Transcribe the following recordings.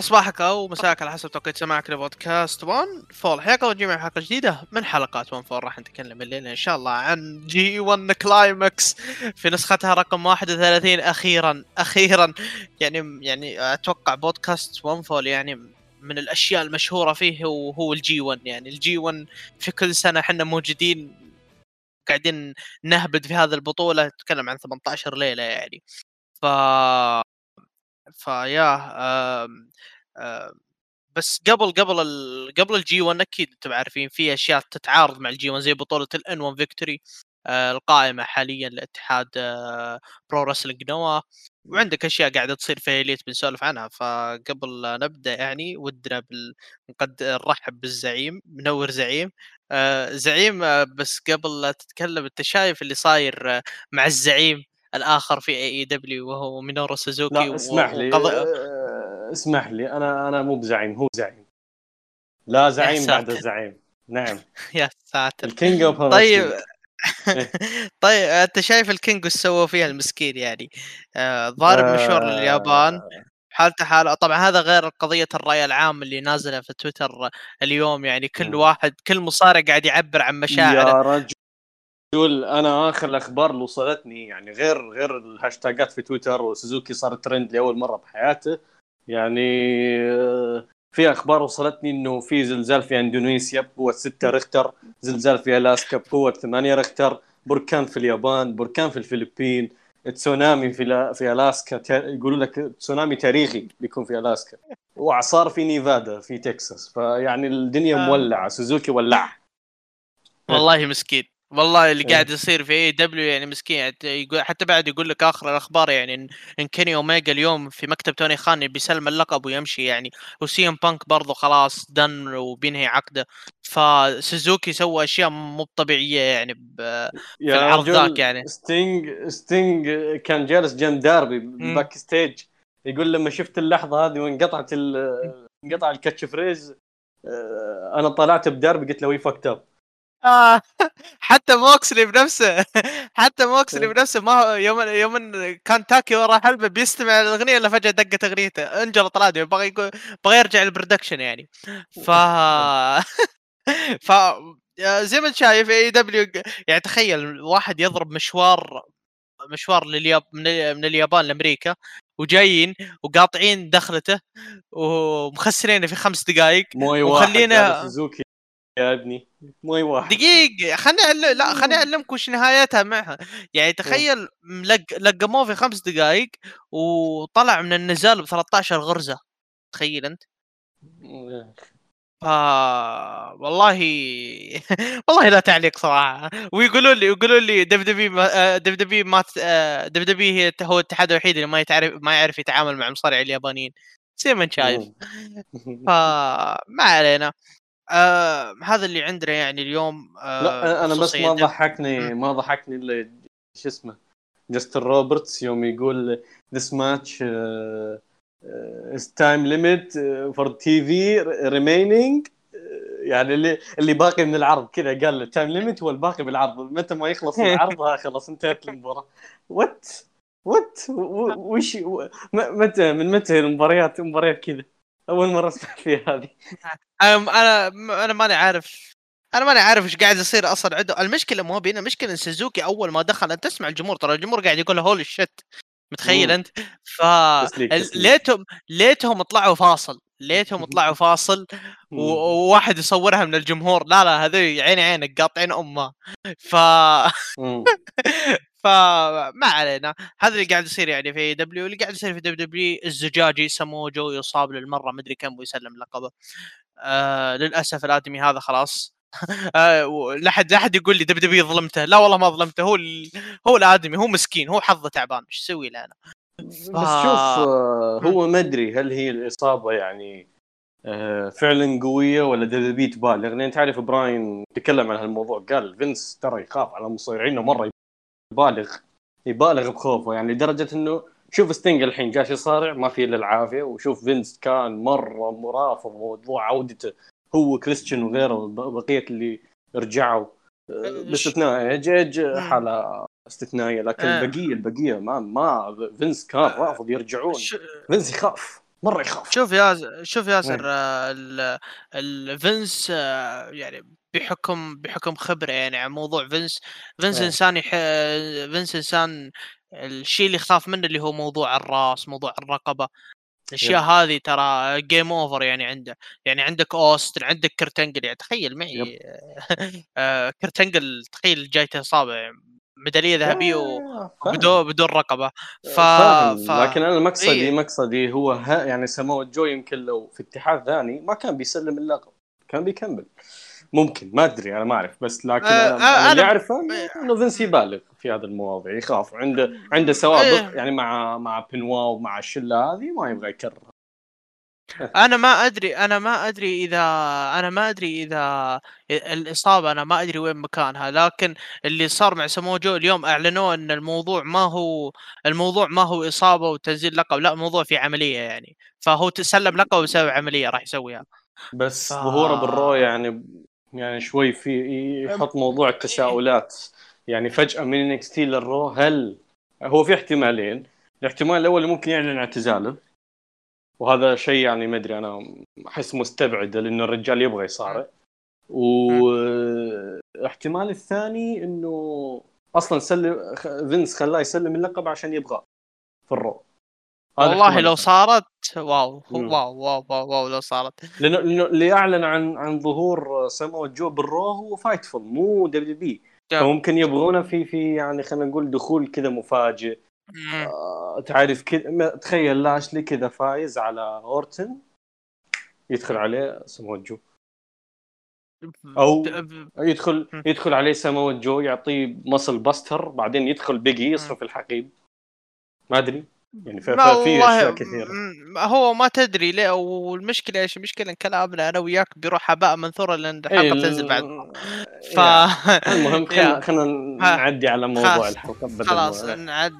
اسال صباحك أو مساك على حسب توقيت سماعك لبودكاست 1 فول حياكم الله جميعا حلقة جديدة من حلقات 1 فول. راح نتكلم الليلة إن شاء الله عن G1 Climax في نسختها رقم 31 أخيرا أخيرا. يعني يعني أتوقع بودكاست 1 فول يعني من الأشياء المشهورة فيه هو هو الجي 1 يعني الجي 1 في كل سنة إحنا موجودين قاعدين نهبد في هذه البطولة. نتكلم عن 18 ليلة يعني. ف فيا آمم، آمم، بس قبل قبل ال قبل ال G1 أكيد أنتم عارفين في أشياء تتعارض مع ال G1 زي بطولة ال N-1 Victory القائمة حاليا لاتحاد Pro Wrestling NOAH وعندك أشياء قاعدة تصير في Elite بنسولف عنها فقبل نبدأ يعني ودنا بال... نقد نرحب بالزعيم منور زعيم آه زعيم آه بس قبل لا تتكلم أنت شايف اللي صاير آه مع الزعيم؟ الآخر في AEW وهو مينورو سوزوكي لا اسمح لي وقض... آه، اسمح لي أنا أنا مو بزعيم هو زعيم. لا زعيم بعد الزعيم. نعم. يا ساتر. ال King of طيب. طيب أنت شايف ال King وش سووا فيها المسكين يعني؟ آه ضارب آه... مشوار لليابان. حالته حاله طبعا هذا غير قضية الرأي العام اللي نازلة في تويتر اليوم يعني كل واحد كل مصارع قاعد يعبر عن مشاعره. يا رجل. تقول أنا آخر الأخبار اللي وصلتني يعني غير غير الهاشتاجات في تويتر وسوزوكي صار ترند لأول مرة بحياته يعني آه، في أخبار وصلتني إنه في زلزال في إندونيسيا بقوة 6 ريختر زلزال في ألاسكا بقوة 8 ريختر بركان في اليابان بركان في الفلبين تسونامي في في ألاسكا يقولوا لك تسونامي تاريخي بيكون في ألاسكا. واعصار في نيفادا في تكساس. فيعني الدنيا آه. مولعة سوزوكي ولع. والله مسكين. والله اللي إيه. قاعد يصير في AEW يعني مسكين يقول حتى بعد يقول لك آخر الأخبار يعني ان كيني اوميجا اليوم في مكتب توني خان بيسلم اللقب ويمشي يعني و CM Punk برضه خلاص done وبينهي عقده. فسوزوكي سوى أشياء مو طبيعيه يعني في العرض ذاك يعني. ستينج ستينج كان جالس جنب داربي backstage يقول لما شفت اللحظة هذه وانقطعت انقطع ال catchphrase آه، أنا طلعت بداربي قلت له we fucked up آه حتى موكسلي بنفسه حتى موكسلي إيه. بنفسه ما هو يوم يوم كان تاكي ورا حلبة بيستمع للأغنية إلا فجأة دقت أغنيته انجلط راديو بغى يقول بغى يرجع ال production يعني ف ف زي ما أنت شايف AEW يعني تخيل واحد يضرب مشوار مشوار للياب من اليابان لأمريكا وجايين وقاطعين دخلته ومخسرينه في خمس دقائق وخلينا سوزوكي يا ابني. مو أي واحد. دقيقة خليني أعلم لا خليني اعلمك وش نهايتها معها. يعني تخيل لق... لقموه في خمس دقائق وطلع من النزال ب 13 غرزة. تخيل أنت. ف والله والله لا تعليق صراحة. ويقولوا لي يقولوا لي دب دبي دب دبي ما دب دبي هي هو الاتحاد الوحيد اللي ما يتعرف ما يعرف يتعامل مع المصارع اليابانيين. زي ما انت شايف فما علينا. آه هذا اللي عندنا يعني اليوم آه لا أنا بس ما ضحكني ما ضحكني إلا شو اسمه جاستن روبرتس يوم يقول this match time limit for TV remaining يعني اللي اللي باقي من العرض كذا قال له time limit هو الباقي بالعرض. متى ما يخلص العرض خلاص انتهت المباراة. what what وش متى من متى المباريات مباريات كذا؟ أول مرة أسمع فيها هذه. أنا أنا ماني عارف. أنا ماني عارف إيش قاعد يصير أصلا عنده. المشكلة مو بينا المشكلة إن سوزوكي أول ما دخل أنت تسمع الجمهور ترى الجمهور قاعد يقول holy shit متخيل أنت؟ ف ليتهم ليتهم طلعوا فاصل ليتهم طلعوا فاصل وواحد يصورها من الجمهور. لا لا هذول عيني عينك قاطعين أمه. ف فما علينا. هذا اللي قاعد يصير يعني في دبليو اللي قاعد يصير في دبليو دبليو الزجاجي سموه جو يصاب للمرة مدري كم ويسلم لقبه آه للأسف الآدمي هذا خلاص. آه لا حد لا حد يقول لي دبليو ظلمته. لا والله ما ظلمته. هو هو الآدمي هو مسكين هو حظه تعبان. إيش أسوي له أنا؟ ف... بس شوف آه هو ما أدري هل هي الإصابة يعني آه فعلا قوية ولا دبليو تبالغ لأن انت عارف براين تكلم عن هالموضوع قال فينس ترى يخاف على مصارعينه مره يبالغ يبالغ بخوفه. يعني لدرجة إنه شوف ستينج الحين جالس يصارع ما في إلا العافية. وشوف فينس كان مرة مرافض موضوع عودته هو كريستيان وغيره بقيه اللي رجعوا. باستثناء ايج حالة استثنائية. لكن البقيه البقيه ما ما فينس كان رافض يرجعون. فينس يخاف مرة يخاف. شوف يا شوف ياسر. آه، ال- ال- فينس آه، يعني بحكم بحكم خبرة يعني عن موضوع فينس فينس إيه. إنسان يح... فينس إنسان الشيء اللي يخاف منه اللي هو موضوع الراس موضوع الرقبة الأشياء هذه ترى game over يعني عنده يعني عندك اوست عندك كرت أنجل يعني تخيل معي آه، كرت أنجل تخيل جايته إصابة يعني ميدالية ذهبية آه،. وبدون بدون رقبة ف... فاهم ف... لكن أنا مقصدي إيه. مقصدي هو ها يعني سمو جو يمكن لو في اتحاد ثاني ما كان بيسلم اللقب كان بيكمل ممكن ما أدري أنا ما أعرف بس لكن آه، أنا, آه، اللي اعرفه إنه- إنه فينس يبالغ في هذه المواضيع يخاف عنده عنده سوابق إيه. يعني مع مع بنوا ومع الشلة هذه ما يبغى يكررها أنا ما أدري أنا ما أدري اذا أنا ما أدري إذا الإصابة أنا ما أدري وين مكانها لكن اللي صار مع سموجو اليوم اعلنوا إن الموضوع ما هو الموضوع ما هو إصابة وتنزيل لقب لا الموضوع في عملية يعني فهو تسلم لقب بسبب عملية راح يسويها. بس ف- ظهوره بال Raw يعني يعني شوي في يحط موضوع التساؤلات. يعني فجأة من NXT لل Raw هل هو في احتمالين؟ الاحتمال الأول ممكن يعلن اعتزاله. وهذا شيء يعني ما أدري أنا أحس مستبعده لأنه الرجال يبغى يصارع. واحتمال الثاني إنه أصلا سلم فينس خلاه يسلم اللقب عشان يبغاه في ال Raw. والله لو. صارت واو. واو واو واو, واو لو صارت لأنه لأنه اللي اعلن عن عن ظهور سمو جو بالرو هو فايتفul مو دبليو بي. فممكن يبغونه في في يعني خلينا نقول دخول كذا مفاجئ. آه، تعرف كذا تخيل لاشلي كذا فايز على أورتن يدخل عليه سمو جو أو- يدخل. يدخل عليه سمو جو يعطيه مصل باستر بعدين يدخل بيجي يصرف الحقيب ما أدري يعني ف- ما ف- في والله أشياء كثيرة هو ما تدري ليه والمشكلة إيش المشكلة إن كلامنا أنا وياك بيروح هباء منثورا لأن الحلقة بتنزل بعد ف. المهم خلينا. خلينا. نعدي على موضوع. الحلقة خلاص نعد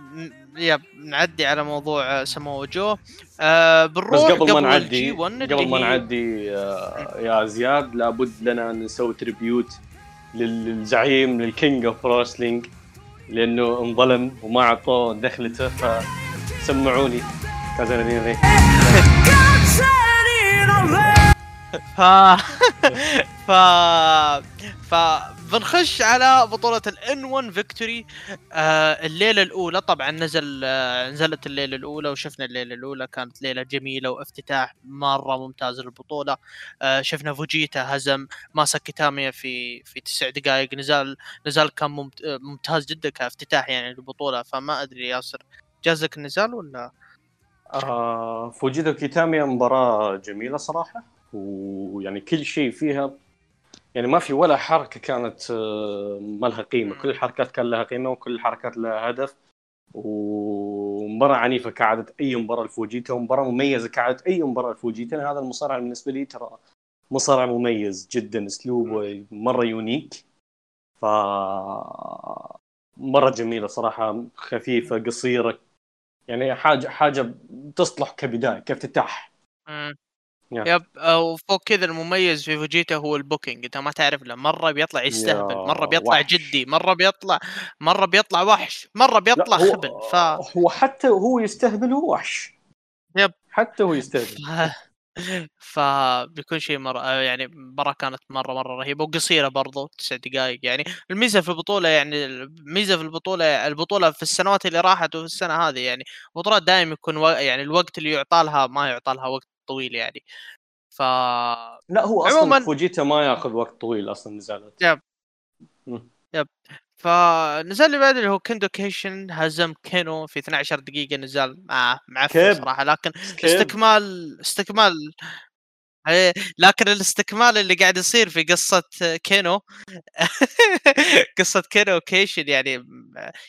yep نعدي على موضوع سمو جو آه بس بنروح قبل ما نعدي ال G 1 قبل ما نعدي آه، يا زياد لابد لنا أن نسوي tribute لل- للزعيم لل King of Wrestling لأنه انظلم وما أعطوه دخلته كازانيري ف ف ف بنخش على بطولة ال N 1 Victory الليلة الأولى. طبعا نزل آه نزلت الليلة الأولى وشفنا الليلة الأولى. كانت ليلة جميلة وافتتاح مرة ممتاز للبطولة. آه شفنا فوجيتا هزم ماسا كيتاميا في في تسع دقائق نزال نزال كان آه، ممتاز جدا كافتتاح يعني للبطولة. فما أدري ياسر جازك النزال ولا؟ آه فوجيتو كيتاميا مباراة جميلة صراحة ويعني كل شيء فيها يعني ما في ولا حركة كانت آه، ما لها قيمة كل الحركات كان لها قيمة وكل الحركات لها هدف ومباراة عنيفة كعادة أي مباراة لفوجيتا ومباراة مميزة كعادة أي مباراة لفوجيتا هذا المصارع بالنسبة لي ترى مصارع مميز جدا أسلوبه مرة unique ف مرة جميلة صراحة خفيفة قصيرة يعني حاجة حاجة تصلح كبداية كافتتاح مم. يا. يب أو فوق كذا المميز في فوجيتا هو ال booking أنت ما تعرف له مرة بيطلع يستهبل مرة بيطلع وحش. جدي مرة بيطلع مرة بيطلع وحش مرة بيطلع هو- خبل ف هو حتى هو يستهبل هو وحش yep. حتى هو يستهبل فبيكون شيء مرة آه، يعني مباراة كانت مرة مرة رهيبة وقصيرة برضو تسع دقائق يعني الميزة في البطولة يعني الميزة في البطولة البطولة في السنوات اللي راحت وفي السنة هذه يعني البطولات دائما يكون و... يعني الوقت اللي يعطى لها ما يعطى لها وقت طويل يعني ف لا هو أصلا عموماً- فوجيتا ما ياخذ وقت طويل أصلا نزالات yep. مم. فنزال اللي بعد اللي هو كيندو كيشن هزم كينو في 12 دقيقة نزال مع معفن كيب. صراحة لكن كيف؟ استكمال استكمال إيه، لكن الاستكمال اللي قاعد يصير في قصة كينو قصة كينو وكيشن يعني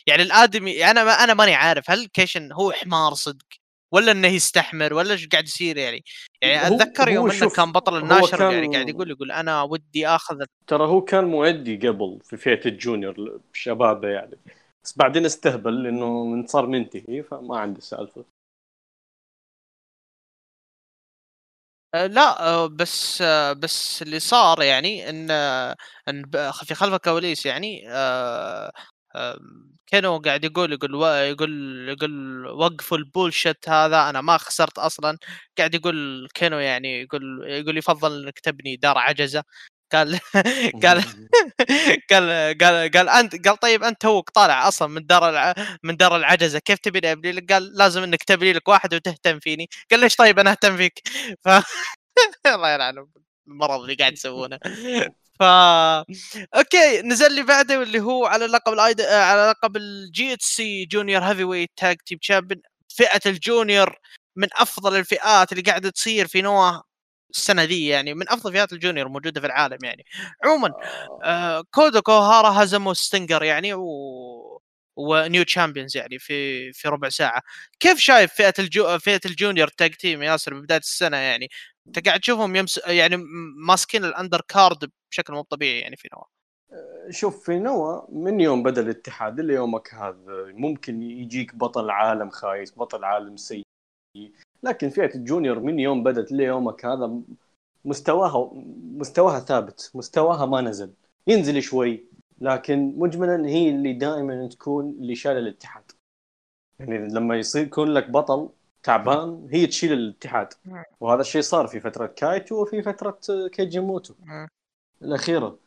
يعني الآدمي أنا ما أنا ماني عارف هل كيشن هو حمار صدق ولا إنه يستحمر ولا إيش قاعد يصير يعني؟ يعني أتذكر هو يوم انه كان بطل ال National كان- يعني قاعد يقول يقول أنا ودي آخذ ترى هو كان مؤدي قبل في فئة ال junior شبابه يعني. بس بعدين استهبل لأنه من صار منتهي فما عنده سالفة. آه، لا آه، بس آه، بس اللي صار يعني إن إن في خلف الكواليس يعني كينو قاعد يقول يقول و... يقول يقول وقفوا ال bullshit هذا أنا ما خسرت أصلا. قاعد يقول كينو يعني يقول يقول يفضل إنك تبني دار عجزة. قال قال قال قال قال أنت قال طيب أنت توك طالع أصلا من دار الع... من دار العجزة كيف تبي ابني لك؟ قال لازم إنك تبني لك واحد وتهتم فيني. قال ليش طيب أنا أهتم فيك؟ ف الله يلعنه المرض اللي قاعد يسوونه. ف okay نزال اللي بعده واللي هو على لقب الأيد على لقب ال GHC Junior Heavyweight Tag Team Champion فئة ال junior من أفضل الفئات اللي قاعدة تصير في نواه السنة ذي يعني من أفضل فئات ال junior موجودة في العالم يعني. عموما آه, آه، كودو كوهارا هزموا ستينجر يعني و و new champions يعني في في ربع ساعة. كيف شايف فئة الجو فئة ال junior tag team ياسر ببدايه السنة يعني؟ انت قاعد تشوفهم يمس يعني ماسكين ال undercard بشكل مو طبيعي يعني في نوا شوف في نوا من يوم بدأ الاتحاد إلى يومك هذا ممكن يجيك بطل عالم خايس بطل عالم سيء لكن فئة ال junior من يوم بدت ليومك هذا مستواها مستواها ثابت مستواها ما نزل. ينزل شوي لكن مجملا هي اللي دائما تكون اللي شايلة الاتحاد. يعني لما يصير يكون لك بطل تعبان هي تشيل الاتحاد. وهذا الشيء صار في فترة كايتو وفي فترة كيجي موتو. الأخيرة.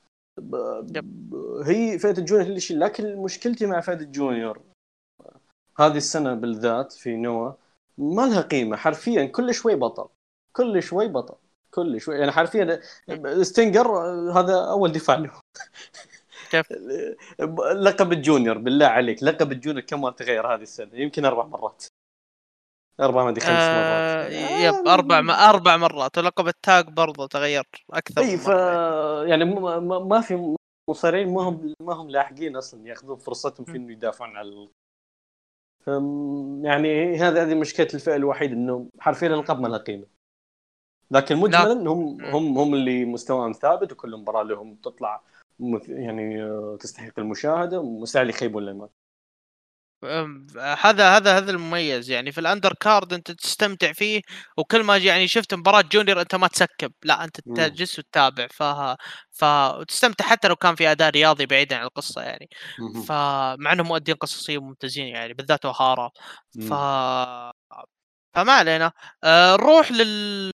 هي فئه ال junior اللي يشيل لكن مشكلتي مع فئه ال junior هذه السنة بالذات في نوا ما لها قيمة. حرفيا كل شوي بطل. كل شوي بطل. كل شوي. يعني حرفيا ستينجر هذا أول دفاع له. كيف؟ لقب الجونيور بالله عليك لقب الجونيور كم مرة تغير هذه السنة؟ يمكن أربع مرات. أربع ما أدري خمس مرات. آه يب أربع ما أربع مرات. ولقب التاج برضه تغير أكثر إي ف يعني ما, في مصارعين ما هم ما هم لاحقين أصلا يأخذون فرصتهم في إنه يدافعون على يعني هذه هذه مشكلة الفئة الوحيدة انه حرفيا الألقاب ما لها قيمة. لكن مجملا هم هم هم اللي مستواهم ثابت وكل مباراة لهم تطلع يعني آه، تستحق المشاهدة ومستحيل يخيبون الآمال. هذا هذا هذا المميز. يعني في ال undercard أنت تستمتع فيه وكل ما يعني شفت مباراة junior أنت ما ت skip. لا أنت تجلس وتتابع. ف فتستمتع حتى لو كان في أداء رياضي بعيدا عن القصة يعني. فمع إنهم مؤدين قصصية ممتازين يعني بالذات اوهارا ف فما علينا. آه، نروح لل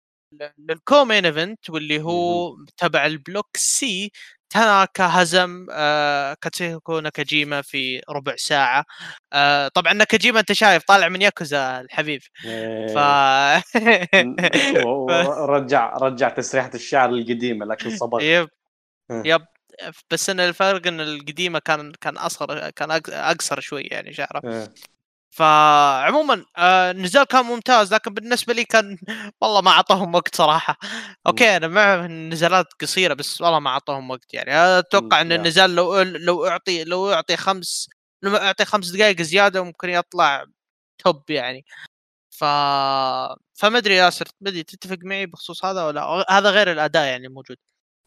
لل co-main event واللي هو تبع ال block C تاناكا هزم آه كاتسيكو ناكاجيما في ربع ساعة. آه طبعا ناكاجيما أنت شايف طالع من ياكوزا الحبيب. ف رجع رجع تسريحة الشعر القديمة لكن صبر yep yep. بس إن الفرق إن القديمة كان كان أصغر كان أقصر شوي يعني شعره. فعموما آه النزال كان ممتاز لكن بالنسبة لي كان والله ما أعطاهم وقت صراحة. okay أنا مع النزالات قصيرة بس والله ما أعطاهم وقت يعني. أتوقع إن النزال لو لو أعطي لو أعطي خمس لو أعطي خمس دقائق زيادة ممكن يطلع top يعني. ف فما أدري ياسر ما أدري تتفق معي بخصوص هذا ولا هذا غير الأداء يعني موجود.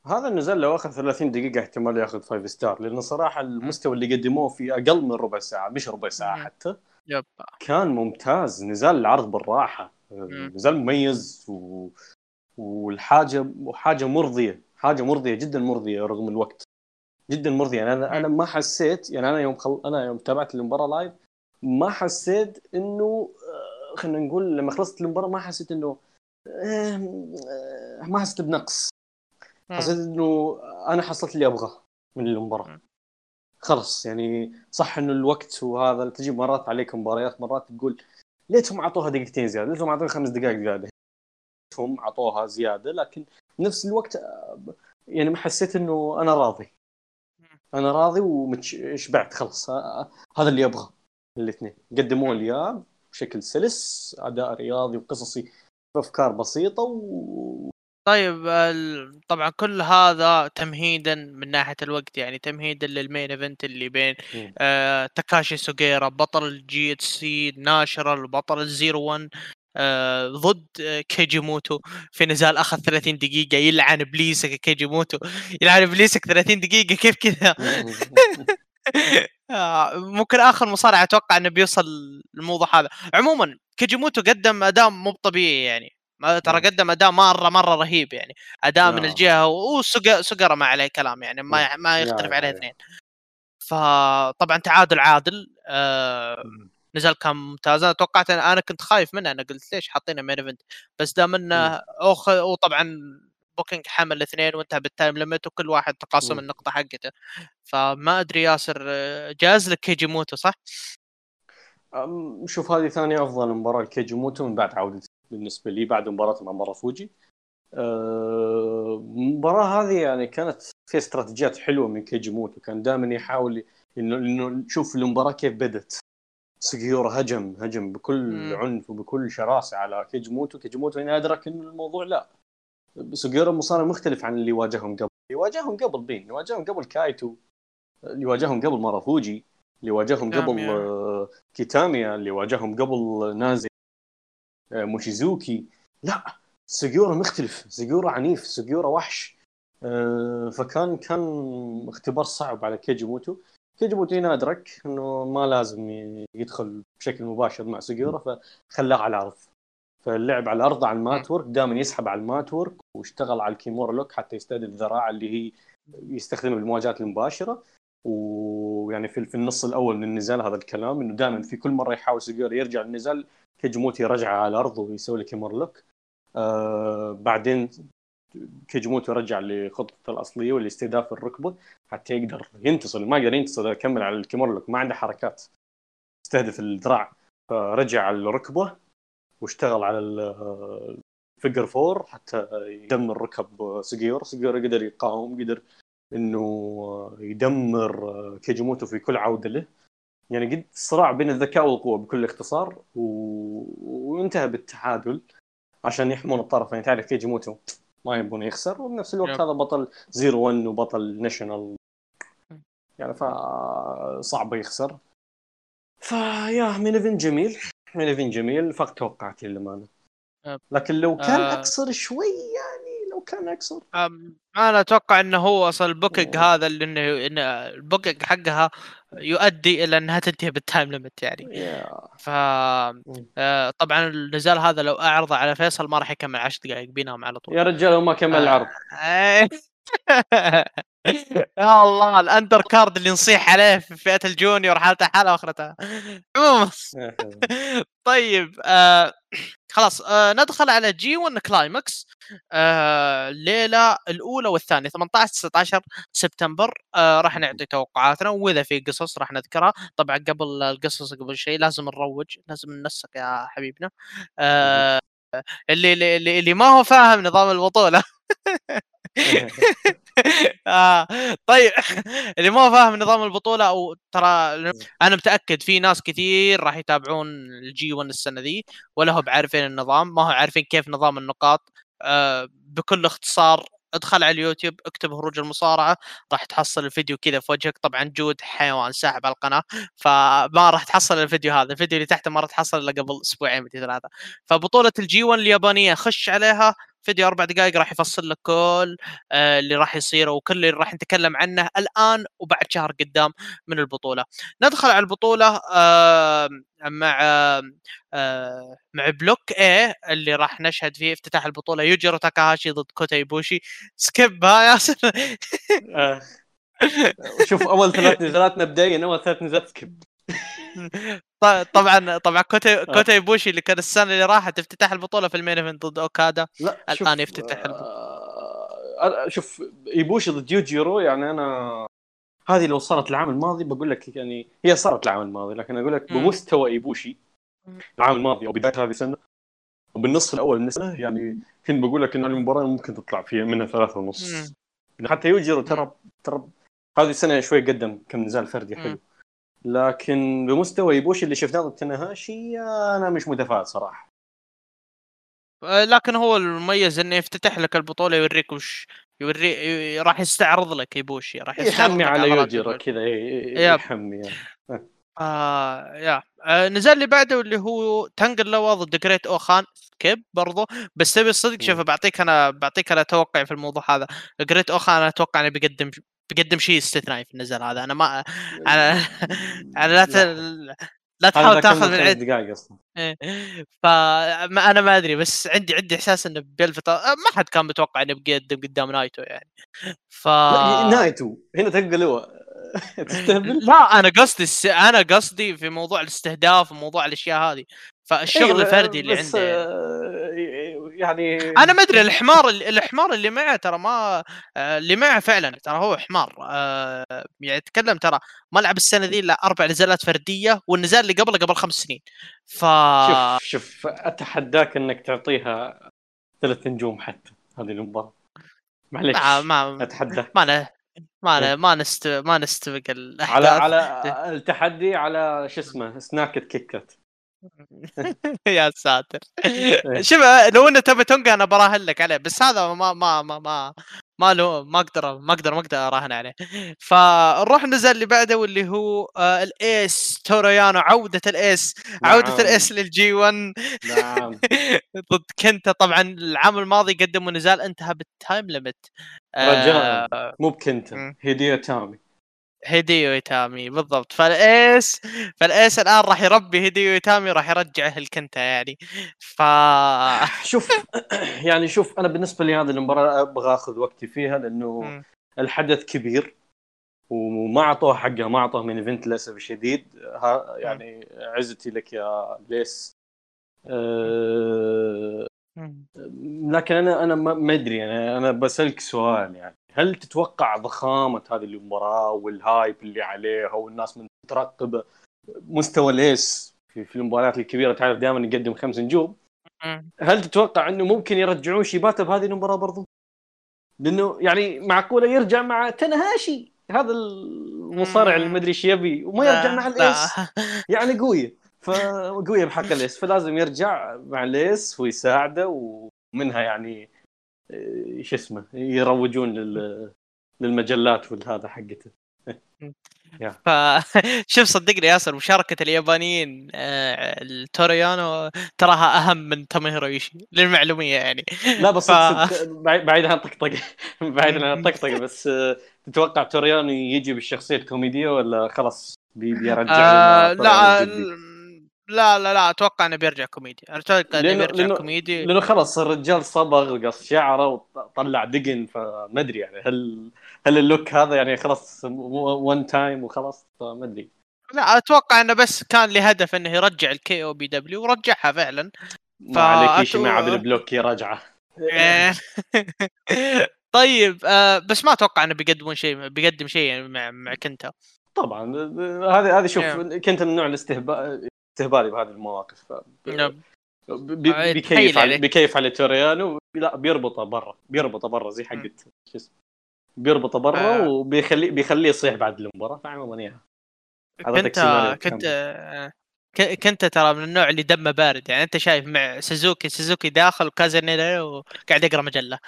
هذا النزال لو أخذ 30 دقيقة احتمال ياخذ 5 star لأن صراحة المستوى اللي قدموه في أقل من ربع ساعة مش ربع ساعة حتى yep كان ممتاز نزال العرض بالراحة نزال مميز و... والحاجة حاجة مرضية حاجة مرضية جدا مرضية رغم الوقت. جدا مرضية. يعني أنا أنا ما حسيت يعني أنا يوم خل... أنا يوم تابعت المباراه لايف ما حسيت إنه آه، خلينا نقول لما خلصت المباراة ما حسيت إنه آه، ما حسيت بنقص. حسيت إنه أنا حصلت اللي أبغاه من المباراة. خلص يعني صح إنه الوقت وهذا تجي مرات عليك مباريات مرات تقول ليتهم أعطوها دقيقتين زيادة ليتهم أعطوها خمس دقائق زيادة هم أعطوها زيادة لكن نفس الوقت يعني ما حسيت إنه أنا راضي. أنا راضي وشبعت خلص هذا اللي أبغى الاثنين. قدموا لي إياه بشكل سلس أداء رياضي وقصصي بأفكار بسيطة و... طيب طبعا كل هذا تمهيدا من ناحية الوقت يعني تمهيدا للمين ايفنت اللي بين آه تاكاشي سوغيرا بطل ال GHC National بطل ال Zero 1 آه ضد كيجيموتو. في نزال أخذ 30 دقيقة يلعن ابليسك كيجيموتو. يلعن ابليسك 30 دقيقة كيف كذا؟ آه ممكن آخر مصارع أتوقع إنه بيوصل الموضوع هذا. عموما كيجيموتو قدم أداء مو طبيعي يعني. ترى قدم أداء مرة مرة رهيب يعني. أداء من الجهة وسوغيرا ما عليه كلام يعني ما ما يختلف عليه اثنين. فطبعا تعادل عادل آه نزل كان ممتاز. أنا توقعت أنا, كنت خايف منه أنا قلت ليش حاطينه main event بس دام إنه أخ... وطبعا booking حمل الاثنين وانتهى بال time limit وكل واحد تقاسم النقطة حقته. فما أدري ياسر جاز لك كيجي موتو صح؟ شوف هذه ثاني أفضل مباراة لكيجي موتو من بعد عودته بالنسبة لي بعد مباراة مع ماروفوجي أه، المباراه هذه يعني كانت فيها استراتيجيات حلوة من كيجي موتو. كان دائما يحاول انه إنه نشوف المباراة كيف بدت سكيورا هجم هجم بكل مم. عنف وبكل شراسة على كيجموتو كيجموتو هنا أدرك ان الموضوع لا. سكيورا مصارع مختلف عن اللي واجههم قبل. اللي واجههم قبل مين؟ اللي واجههم قبل كايتو. اللي واجههم قبل مارافوجي. اللي واجههم قبل آه كيتاميا. اللي واجههم قبل نازي. آه موشيزوكي. لا سجيورا مختلف. سجيورا عنيف سجيورا وحش. آه فكان كان اختبار صعب على كيجي موتو. كيجي موتو هنا أدرك إنه ما لازم يدخل بشكل مباشر مع سجيورا فخلاه على الأرض. فاللعب على الأرض على ال mat work دائما يسحب على ال mat work واشتغل على ال Kimura lock حتى يستهدف الذراع اللي هي يستخدمها بالمواجهات المباشرة. ويعني في النص الأول من النزال هذا الكلام إنه دائما في كل مرة يحاول سيجورا يرجع النزال كيجموتي يرجعه على الأرض ويسوي له Kimura lock آه بعدين كيجموتو رجع لخطته الأصلية واللي استهداف الركبة حتى يقدر ينتصر. ما يقدر ينتصر يكمل على ال Kimura lock ما عنده حركات. استهدف الذراع فرجع على الركبة واشتغل على ال figure four حتى يدمر ركب سجيور. سجيور قدر يقاوم قدر إنه يدمر كيجيموتو في كل عودة له. يعني قد صراع بين الذكاء والقوة بكل اختصار و... وانتهى بالتعادل عشان يحمون الطرفين يعني تعرف كيجيموتو ما يبون يخسر وبنفس الوقت yep. هذا بطل Zero 1 وبطل National. يعني فصعب يخسر. فيا main event جميل. main event جميل. فاق توقعاتي للأمانة. لكن لو كان آه. أقصر شوي يعني لو كان أقصر. أنا أتوقع إنه هو أصلا ال booking هذا اللي إنه ال booking حقها يؤدي إلى أنها تنتهي بال time limit يعني. ف آه طبعا النزال هذا لو أعرضه على فيصل ما راح يكمل 10 دقائق بينام على طول. يا رجال وما كمل العرض. يا الله ال undercard اللي نصيح عليه في فئة ال junior حالته حالة وأخرتها. عموما. طيب آه خلاص آه ندخل على G1 Climax آه الليلة الأولى والثانية 18 19 سبتمبر. آه راح نعطي توقعاتنا وإذا في قصص راح نذكرها. طبعا قبل القصص قبل شيء لازم نروج لازم ننسق يا حبيبنا. آه اللي اللي اللي ما هو فاهم نظام البطولة. آه. طيب اللي ما فاهم نظام البطولة أو ترى أنا متأكد في ناس كثير راح يتابعون ال G1 السنة ذي ولا هم عارفين النظام ما هو عارفين كيف نظام النقاط. آه بكل اختصار ادخل على اليوتيوب اكتب هروج المصارعة راح تحصل الفيديو كذا في وجهك. طبعا جود حيوان ساحب على القناة فما راح تحصل الفيديو هذا. الفيديو اللي تحته ما راح تحصل إلا قبل أسبوعين ثلاثة. فبطولة ال G1 اليابانية خش عليها. فيديو أربع دقائق راح يفصل لك كل آه، اللي راح يصير وكل اللي راح نتكلم عنه الآن وبعد شهر قدام من البطولة. ندخل على البطولة مع مع block A اللي راح نشهد فيه افتتاح البطولة يوجيرو تاكاهاشي ضد كوتا ايبوشي skip ها ياسر آه. شوف أول ثلاث نزالات مبدئيا أول ثلاث نزالات skip طبعا طبعا كوتا آه. كوتا يبوشي اللي كان السنة اللي راحت افتتاح البطولة في ال main event ضد أوكادا لا الآن يفتتح البطولة. آه شوف يبوشي ضد يوجيرو يعني أنا هذه لو صارت العام الماضي بقول لك يعني هي صارت العام الماضي لكن أقول لك بمستوى إيبوشي العام الماضي أو بداية هذه السنة وبالنصف الأول من السنة يعني كنت بقول لك إن المباراة ممكن تطلع فيها منها ثلاثة ونص. حتى يوجيرو ترى ترى هذه السنة شوي قدم كم نزال فردي حلو. لكن بمستوى يبوشي اللي شفناه ضد تنهاشي أنا مش متفائل صراحة. آه، لكن هو المميز إنه يفتتح لك البطولة يوريك وش يوري راح يستعرض لك يبوشي راح يحمي على يوجيرا كذا يحمي آه. يا. آه نزل اللي بعده اللي هو تنقل لوا ضد جريت أوخان كيب برضو. بس تبي الصدق شوف بعطيك أنا بعطيك أنا توقعي في الموضوع هذا. جريت أوخان أنا أتوقع إنه بيقدم بيقدم شيء استثنائي في النزال هذا. أنا ما أنا أنا لا ت... لا تحاول تاخذ من عند دقائق أصلا. إيه. فما أنا ما أدري بس عندي عندي إحساس إنه بيلفت ما حد كان متوقع إنه بيقدم قدام نايتو يعني. ف نايتو. هنا تلقى له تستهبل؟ لا أنا قصدي الس... أنا قصدي في موضوع الاستهداف وموضوع الأشياء هذه. فالشغل أيوة، الفردي اللي عنده يعني. يعني أنا ما أدري الحمار الحمار اللي معه ترى ما اللي معه فعلا ترى هو حمار آه، يعني أتكلم ترى ما لعب السنة ذي الا أربع نزالات فردية والنزال اللي قبله قبل خمس سنين. ف شوف شوف أتحداك إنك تعطيها ثلاث نجوم حتى هذه المباراه معليش ما ما اتحداك ما ن... ما إيه. ن... ما نست ما نستبق على الأحداث. على التحدي على شو اسمه سناكت كيكت يا ساتر. إيه. شوف لو إنه تبي تونجا أنا براهن لك عليه بس هذا ما ما ما ما ما له ما أقدر ما أقدر ما أقدر أراهن عليه. فنروح النزال اللي بعده واللي هو آه الإيس توريانو عودة الإيس عودة نعم. الإيس للجي 1 نعم. ضد كنتا طبعا العام الماضي قدموا نزال انتهى بالتايم ليمت رجاء. مو بكنتا. هدية تامي. هيديو ايتامي بالضبط. فالإيس فالإيس الآن راح يربي هيديو ايتامي راح يرجعه الكنتا يعني. ف شوف يعني شوف أنا بالنسبة لي هذه المباراة أبغى آخذ وقتي فيها لأنه مم. الحدث كبير وما أعطوه حقها ما أعطوه main event للأسف الشديد. ها يعني عزتي لك يا ليس. أه لكن أنا أنا ما ما أدري يعني أنا بسألك سؤال يعني. هل تتوقع ضخامة هذه المباراه وال hype اللي عليها والناس من ترقب مستوى ليس في, في المباريات الكبيرة تعرف دائما يقدم خمس نجوم. هل تتوقع إنه ممكن يرجعون شيباتا بهذه المباراة برضو؟ لأنه يعني معقولة يرجع مع تنهاشي هذا المصارع اللي ما ادري إيش يبي وما يرجع مع الايس لا. يعني قوية فقويه بحق الايس فلازم يرجع مع الايس ويساعده ومنها يعني شو اسمه يروجون لل للمجلات والهذا حقته. ف شوف صدقني ياسر مشاركة اليابانيين آه، التوريانو تراها أهم من توميهيرو ايشي للمعلومية يعني. لا بس ف- بعيد عن الطقطقه بعيد عن الطقطقه بس آه، تتوقع توريانو يجي بالشخصية الكوميدية ولا خلاص بي- بيرجع آه لا؟ لا لا لا أتوقع إنه بيرجع كوميدي. أتوقع إنه بيرجع لأنه- كوميدي. لأنه خلاص الرجال صبغ قص شعره وطلع دقن فما أدري يعني هل هل ال look هذا يعني خلاص one time وخلاص فما أدري. لا أتوقع إنه بس كان لهدف إنه يرجع الكي أو بي دبليو ورجعها فعلا. ما عليك فأتو- مع بالبلوك يا رجعه إيه. طيب آه بس ما أتوقع إنه بيقدمون شيء بيقدم شيء يعني مع مع كنتا. طبعا هذه هذه شوف نعم. كنت من نوع الاستهبال استهبالي بهذه المواقف. نعم. بي- آه، بيكيف تخيل على. بيكيف على توريانو لا بيربطه برا بيربطه برا زي حقت شو اسمه بيربطه برا آه. وبيخليه بيخليه يصيح بعد المباراة فعموما اياها كنت كنت كنت ترى من النوع اللي دمه بارد. يعني أنت شايف مع سوزوكي سوزوكي داخل وكازانيلا وقاعد يقرأ مجلة.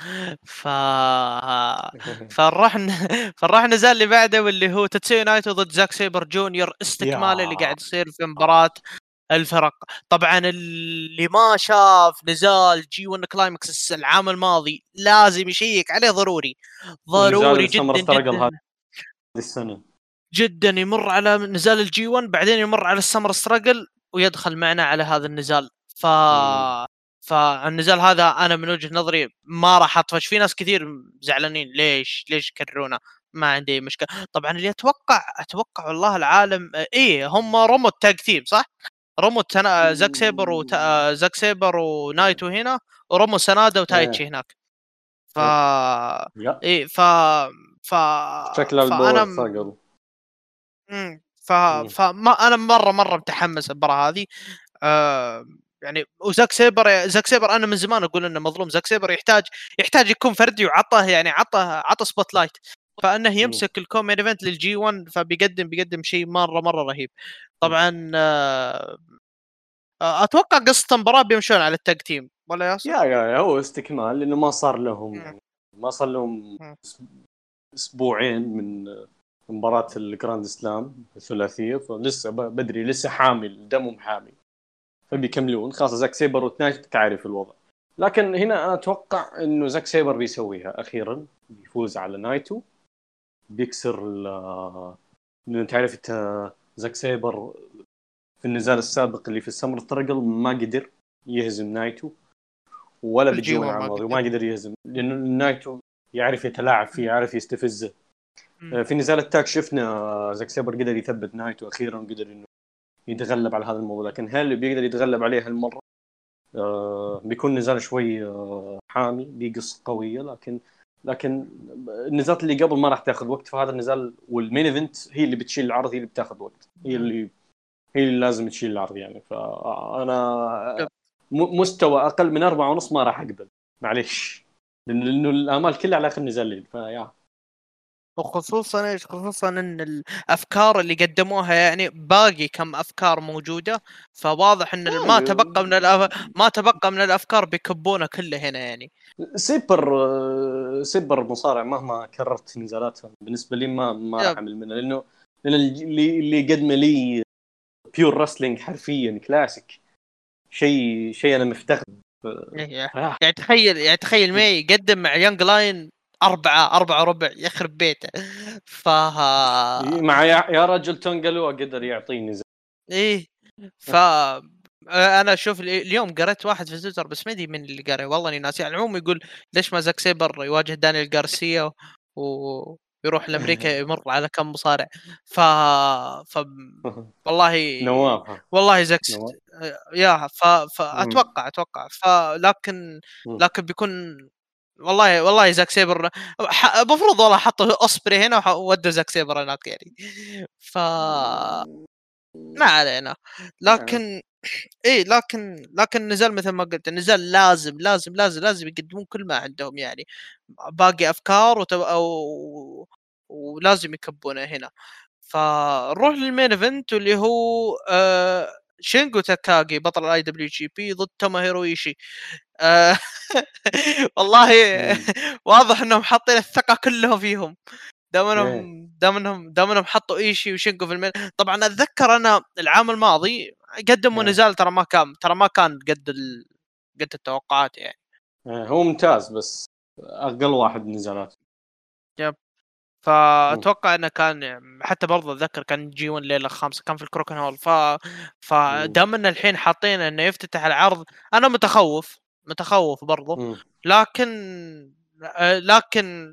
ف فنروح ن- فنروح نزال اللي بعده واللي هو تاتسيو نايتو ضد زاك سيبر جونيور استكمال. اللي قاعد يصير في مباراة الفرق. طبعا اللي ما شاف نزال G 1 Climax العام الماضي لازم يشيك عليه ضروري. ضروري جدا جدا. السنة. جدا يمر على نزال ال G 1 بعدين يمر على ال Summer Struggle ويدخل معنا على هذا النزال. ف مم. فالنزال هذا أنا من وجهة نظري ما راح أطفش. في ناس كثير زعلانين ليش؟ ليش كررونا ما عندي مشكلة. طبعا اللي أتوقع أتوقع والله العالم إيه هم رومو tag team صح؟ رومو تنا... زاك سيبر وت... زاك سيبر ونايتو هنا ورومو سنادا وتايتشي هناك. ف إيه. ف ف شكله فأنا ف... مم. فما أنا مرة مرة متحمس المباراه هذه. آه يعني وزاك سيبر زاك سيبر أنا من زمان أقول إنه مظلوم. زاك سيبر يحتاج يحتاج يكون فردي وعطه يعني عطه عطه spotlight فأنه يمسك ال co-main event لل G 1 فبيقدم بيقدم شيء مرة مرة رهيب. طبعا آه آه، أتوقع قصة المباراة بيمشون على ال tag team ولا ياسر؟ يا يا يا هو استكمال لأنه ما صار لهم. يعني ما صار لهم أسبوعين من مباراة ال Grand Slam الثلاثية. فلسه بدري لسه حامل دمهم حامل. فبيكملون خاصة زاك سيبر وتناش تعرف الوضع. لكن هنا أنا أتوقع إنه زاك سيبر بيسويها أخيرا بيفوز على نايتو. بيكسر ال- تعرف أنت زاك سيبر في النزال السابق اللي في ال Summer Struggle ما قدر يهزم نايتو. ولا الماضي قدر. وما قدر يهزم. لأنه نايتو يعرف يتلاعب فيه يعرف يستفزه. في نزال ال tag شفنا آه، زاك سيبر قدر يثبت نهايته أخيرا وقدر إنه يتغلب على هذا الموضوع. لكن هل بيقدر يتغلب عليه هالمرة؟ آه بيكون نزال شوي آه حامي بقصه قوية. لكن لكن النزالات اللي قبل ما راح تاخذ وقت فهذا النزال وال main event هي اللي بتشيل العرض هي اللي بتاخذ وقت. هي اللي هي اللي لازم تشيل العرض يعني. فانا م- مستوى أقل من أربعة ونص ما راح أقبل. معليش. لأنه الأمال كلها على آخر نزال فيا. وخصوصا إيش خصوصا إن الأفكار اللي قدموها يعني باقي كم أفكار موجودة فواضح إن ما آه. تبقى من الأف... ما تبقى من الأفكار بيكبونه كله هنا يعني سيبر سيبر مصارع مهما كررت نزالاتها بالنسبة لي ما ما راح. اعمل منها لأنه لأن اللي اللي قدمه لي pure wrestling حرفيا كلاسيك شيء شيء أنا مفتخر إيه. آه. يعني تخيل يعني تخيل مي يقدم مع young lion أربعة أربعة وربع يخرب بيته. ف مع يا يا رجل تانجا لوا قدر يعطيني نزال إيه ف أنا أشوف ال- اليوم قريت واحد في تويتر بس ما ادري من اللي قرأ والله إني ناسي على العموم يقول ليش ما زاك سيبر يواجه دانيال غارسيا ويروح لأمريكا يمر على كم مصارع. ف ف والله نواف. والله زاك يا ف... فاتوقع أتوقع فلكن. لكن بيكون والله والله زاك سيبر المفروض والله حطوا أوسبري هنا وودوا زاك سيبر هناك يعني. ف ما علينا. لكن إيه لكن لكن نزال مثل ما قلت النزال لازم لازم لازم لازم يقدمون كل ما عندهم يعني. باقي أفكار وتب... أو... ولازم يكبونه هنا. فنروح لل main event واللي هو آه شينجو تاكاغي بطل ال IWGP ضد توموهيرو إيشي آه والله. واضح إنهم حاطين الثقة كلهم فيهم دام إيه. انهم دام إنهم دام إنهم حطوا إيشي وشينجو في ال main طبعا أتذكر أنا العام الماضي قدموا إيه. نزال ترى ما كان ترى ما كان قد ال... قد التوقعات يعني آه، هو ممتاز بس أقل واحد نزالات فأتوقع إنه كان حتى برضه أتذكر كان G1 ليلة خامسة كان في الكوراكوين هول. ف فدام ان الحين حاطين إنه يفتتح العرض أنا متخوف متخوف برضه. لكن لكن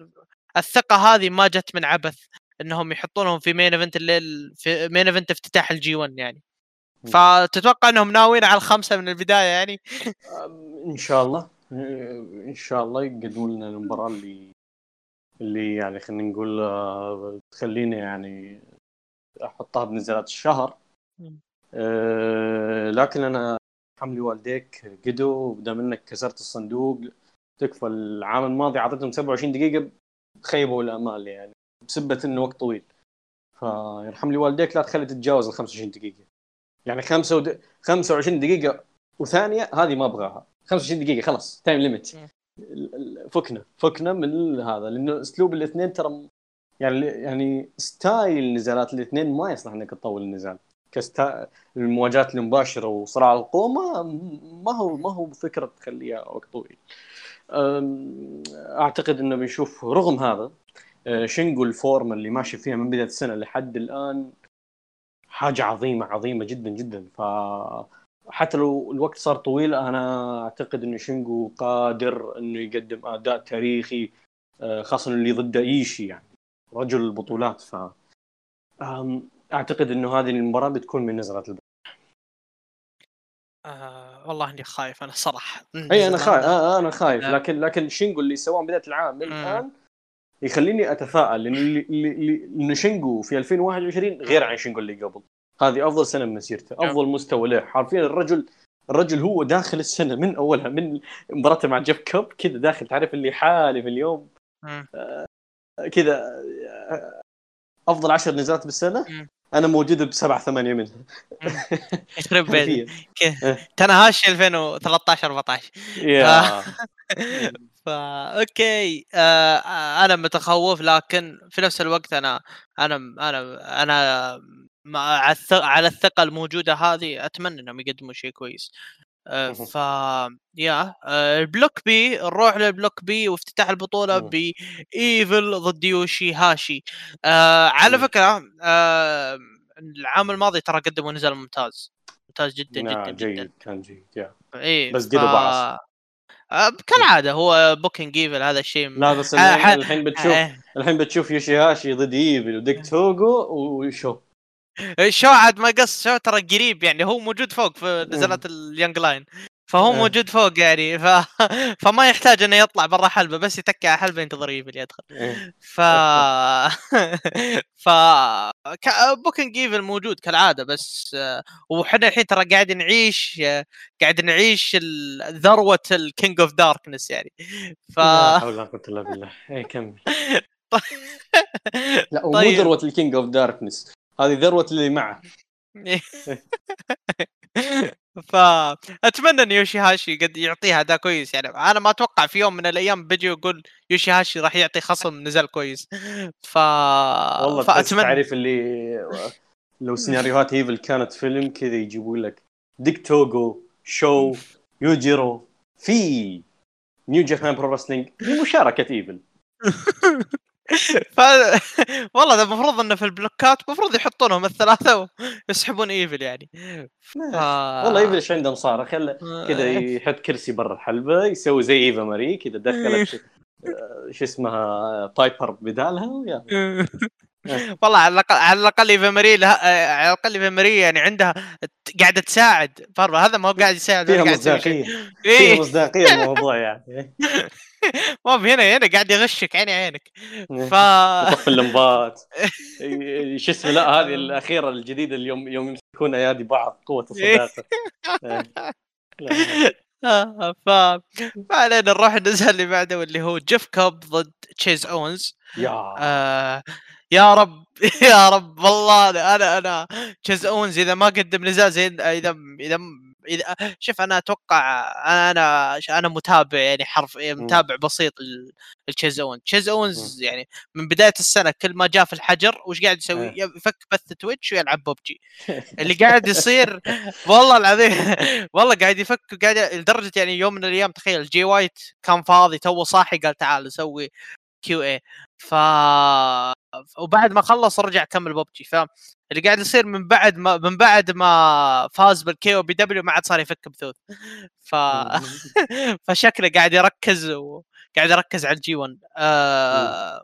الثقة هذه ما جت من عبث إنهم يحطونهم في main event الليل في main event افتتاح ال G1 يعني. فتتوقع إنهم ناويين على الخمسه من البداية يعني؟ آه، إن شاء الله. إن شاء الله يقدموا لنا المباراة اللي اللي يعني خلينا نقول آه، تخليني يعني أحطها بنزلات الشهر. آه، لكن أنا حملي والديك قدوا دام إنك كسرت الصندوق تكفى العام الماضي اعطيتهم 27 دقيقة خيبوا الامال يعني بسبة إنه وقت طويل. فيرحم لي والديك لا تخلي تتجاوز ال 25 دقيقة. يعني خمسة ود... 25 دقيقة وثانية هذه ما أبغاها. 25 دقيقة خلاص time limit. فكنا فكنا من هذا لأنه أسلوب الاثنين ترى يعني يعني style نزالات الاثنين ما يصلح إنك تطول النزال. كستا المواجهات المباشرة وصراع القوه ما هو ما هو فكرة تخليها وقت طويل. أعتقد إنه بنشوف رغم هذا أه، شينجو ال form اللي ماشي فيها من بداية السنة لحد الآن؟ حاجة عظيمه عظيمة جدا جدا. ف حتى لو الوقت صار طويل أنا أعتقد انه شينجو قادر إنه يقدم أداء تاريخي أه، خاصة اللي ضده إيشي يعني رجل البطولات. ف أعتقد إنه هذه المباراة بتكون من نزالات الب... آه والله إني خايف أنا صراحة. إي أنا خايف آه أنا خايف. آه. لكن لكن شينجو اللي سواه بداية العام. الآن يخليني أتفائل لأنه اللي- اللي- شينجو في 2021 غير عن شينجو اللي قبل. هذه أفضل سنة من مسيرته نعم. أفضل مستوى له. حرفيا الرجل الرجل هو داخل السنة من اولها من مباراته مع جيف كوب كذا داخل. تعرف اللي حالف اليوم؟ مم. كذا آه، أفضل عشر نزالات بالسنة؟ مم. أنا موجود بسبعة ثمانية منها. يخرب بيت تاناهاشي 2013 14 يا. فا OK. آه أنا متخوف لكن في نفس الوقت أنا أنا أنا أنا مع على الث- على الثقة الموجودة هذه أتمنى إنهم يقدموا شيء كويس آه. ف yeah آه ال block B نروح لل block B وافتتاح البطولة. بإيفل ضد يوشي هاشي آه على. فكرة العام الماضي ترى قدموا نزال ممتاز ممتاز جدا نعم، جدا جدا جيد كان جيد يا إيه بس. آه، كالعادة هو booking ايفل هذا الشيء لا بس الحين الحين بتشوف الحين بتشوف يوشيهاشي ضد ايفل وديك توغو وشو شو عاد ما قص شو ترى قريب يعني هو موجود فوق في نزلات ال young lion. فهو إيه. موجود فوق يعني ف... فما يحتاج إنه يطلع برا حلبة بس يتكي على حلبة ينتظر ايفل يدخل. ف ف ك... booking ايفل موجود كالعادة بس وحنا الحين ترى قاعد نعيش قاعد نعيش ال- ذروه ال King of Darkness يعني. ف لا حول ولا قوة إلا بالله. اي كمل. لا ومو طيب. ذروة ال King of Darkness هذه ذروة اللي معه. فاتمنى إن يوشي هاشي قد يعطيها اداء كويس يعني أنا ما أتوقع في يوم من الأيام بيجي يقول يوشي هاشي راح يعطي خصم نزال كويس. ف والله فأتمنى. تعرف اللي لو سيناريوهات إيفل كانت فيلم كذا يجيبوا لك ديك توغو شو يوجيرو في New Japan Pro Wrestling في مشاركة إيفل. ف... والله ده المفروض إنه في البلوكات المفروض يحطونهم الثلاثة ويسحبون إيفل يعني. ف... والله إيفل إيش عنده مصارى خل كذا يحط كرسي برا الحلبة يسوي زي إيفا ماري كذا دخلت ش- آه، شو اسمها بايبر بدالها ويا. والله على الاقل على الأقل إيفا ماري لها... على الأقل إيفا ماري يعني عندها قاعدة تساعد. فرضا هذا ما هو قاعد يساعد فيها. مصداقية. فيها إيه مصداقية الموضوع يعني. ما هنا هنا قاعد يغشك عيني عينك. ف يطفي اللمبات. شو اسمه لا هذه الأخيرة الجديدة اليوم يوم يمسكون ايادي بعض قوة الصداقه إيه. آه، ف ما علينا نروح النزال اللي بعده واللي هو جيف كوب ضد تشيز اونز yeah. آه يا رب يا رب والله أنا أنا, تشيز اونز إذا ما قدم نزال زي إذا إذا إذا شوف أنا أتوقع أنا أنا متابع يعني حرف متابع بسيط لتشيز اونز تشيز اونز يعني من بداية السنة كل ما جاء في الحجر وش قاعد يسوي؟ إيه. يفك بث تويتش ويلعب ببجي. اللي قاعد يصير والله العظيم والله قاعد يفك قاعد لدرجة يعني يوم من الأيام تخيل جي وايت كان فاضي تو صاحي قال تعال نسوي Q&A ف وبعد ما خلص رجع كمل ببجي. فاللي قاعد يصير من بعد ما من بعد ما فاز بال KOPW ما عاد صار يفك بثوث. ف فشكله قاعد يركز وقاعد يركز على ال G 1 آه...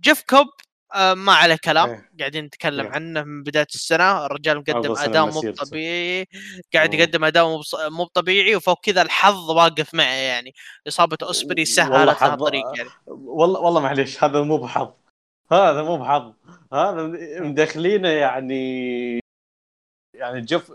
جيف كوب آه ما عليه كلام. إيه. قاعدين نتكلم إيه. عنه من بداية السنة. الرجال مقدم أداء مو. طبيعي. قاعد. يقدم أداء مو طبيعي وفوق كذا الحظ واقف معه يعني. إصابة أوسبري سهلت حظ- الطريق يعني. والله والله معليش هذا مو بحظ. هذا مو بحظ هذا مدخلينه يعني يعني جف